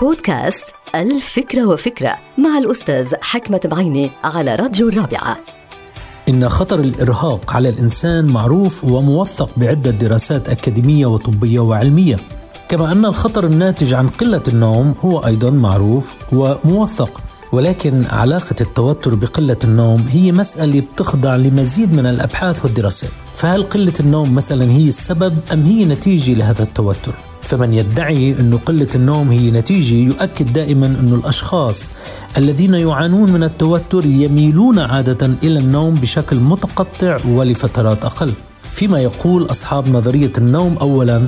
بودكاست الفكرة وفكرة مع الأستاذ حكمة بعيني على راديو الرابعة. إن خطر الإرهاق على الإنسان معروف وموثق بعدة دراسات أكاديمية وطبية وعلمية. كما أن الخطر الناتج عن قلة النوم هو أيضا معروف وموثق. ولكن علاقة التوتر بقلة النوم هي مسألة بتخضع لمزيد من الأبحاث والدراسات. فهل قلة النوم مثلا هي السبب أم هي نتيجة لهذا التوتر؟ فمن يدعي أن قلة النوم هي نتيجة يؤكد دائما أن الأشخاص الذين يعانون من التوتر يميلون عادة إلى النوم بشكل متقطع ولفترات أقل. فيما يقول أصحاب نظرية النوم أولا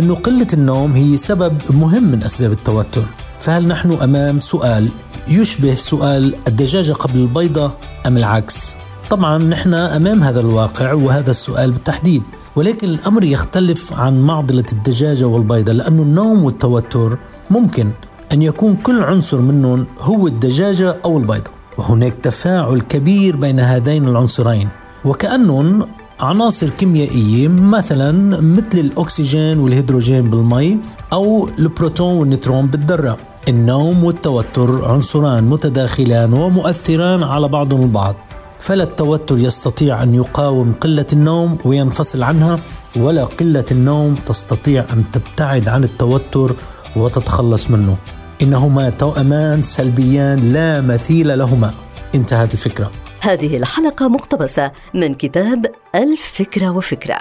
أن قلة النوم هي سبب مهم من أسباب التوتر. فهل نحن أمام سؤال يشبه سؤال الدجاجة قبل البيضة أم العكس؟ طبعا نحن أمام هذا الواقع وهذا السؤال بالتحديد. ولكن الأمر يختلف عن معضلة الدجاجة والبيضة لأن النوم والتوتر ممكن أن يكون كل عنصر منهم هو الدجاجة أو البيضة وهناك تفاعل كبير بين هذين العنصرين. وكأنهم عناصر كيميائية مثلا مثل الأكسجين والهيدروجين بالمي أو البروتون والنيوترون بالذرة. النوم والتوتر عنصران متداخلان ومؤثران على بعضهم البعض. فلا التوتر يستطيع أن يقاوم قلة النوم وينفصل عنها ولا قلة النوم تستطيع أن تبتعد عن التوتر وتتخلص منه. إنهما توأمان سلبيان لا مثيل لهما. انتهت الفكرة. هذه الحلقة مقتبسة من كتاب الفكرة وفكرة.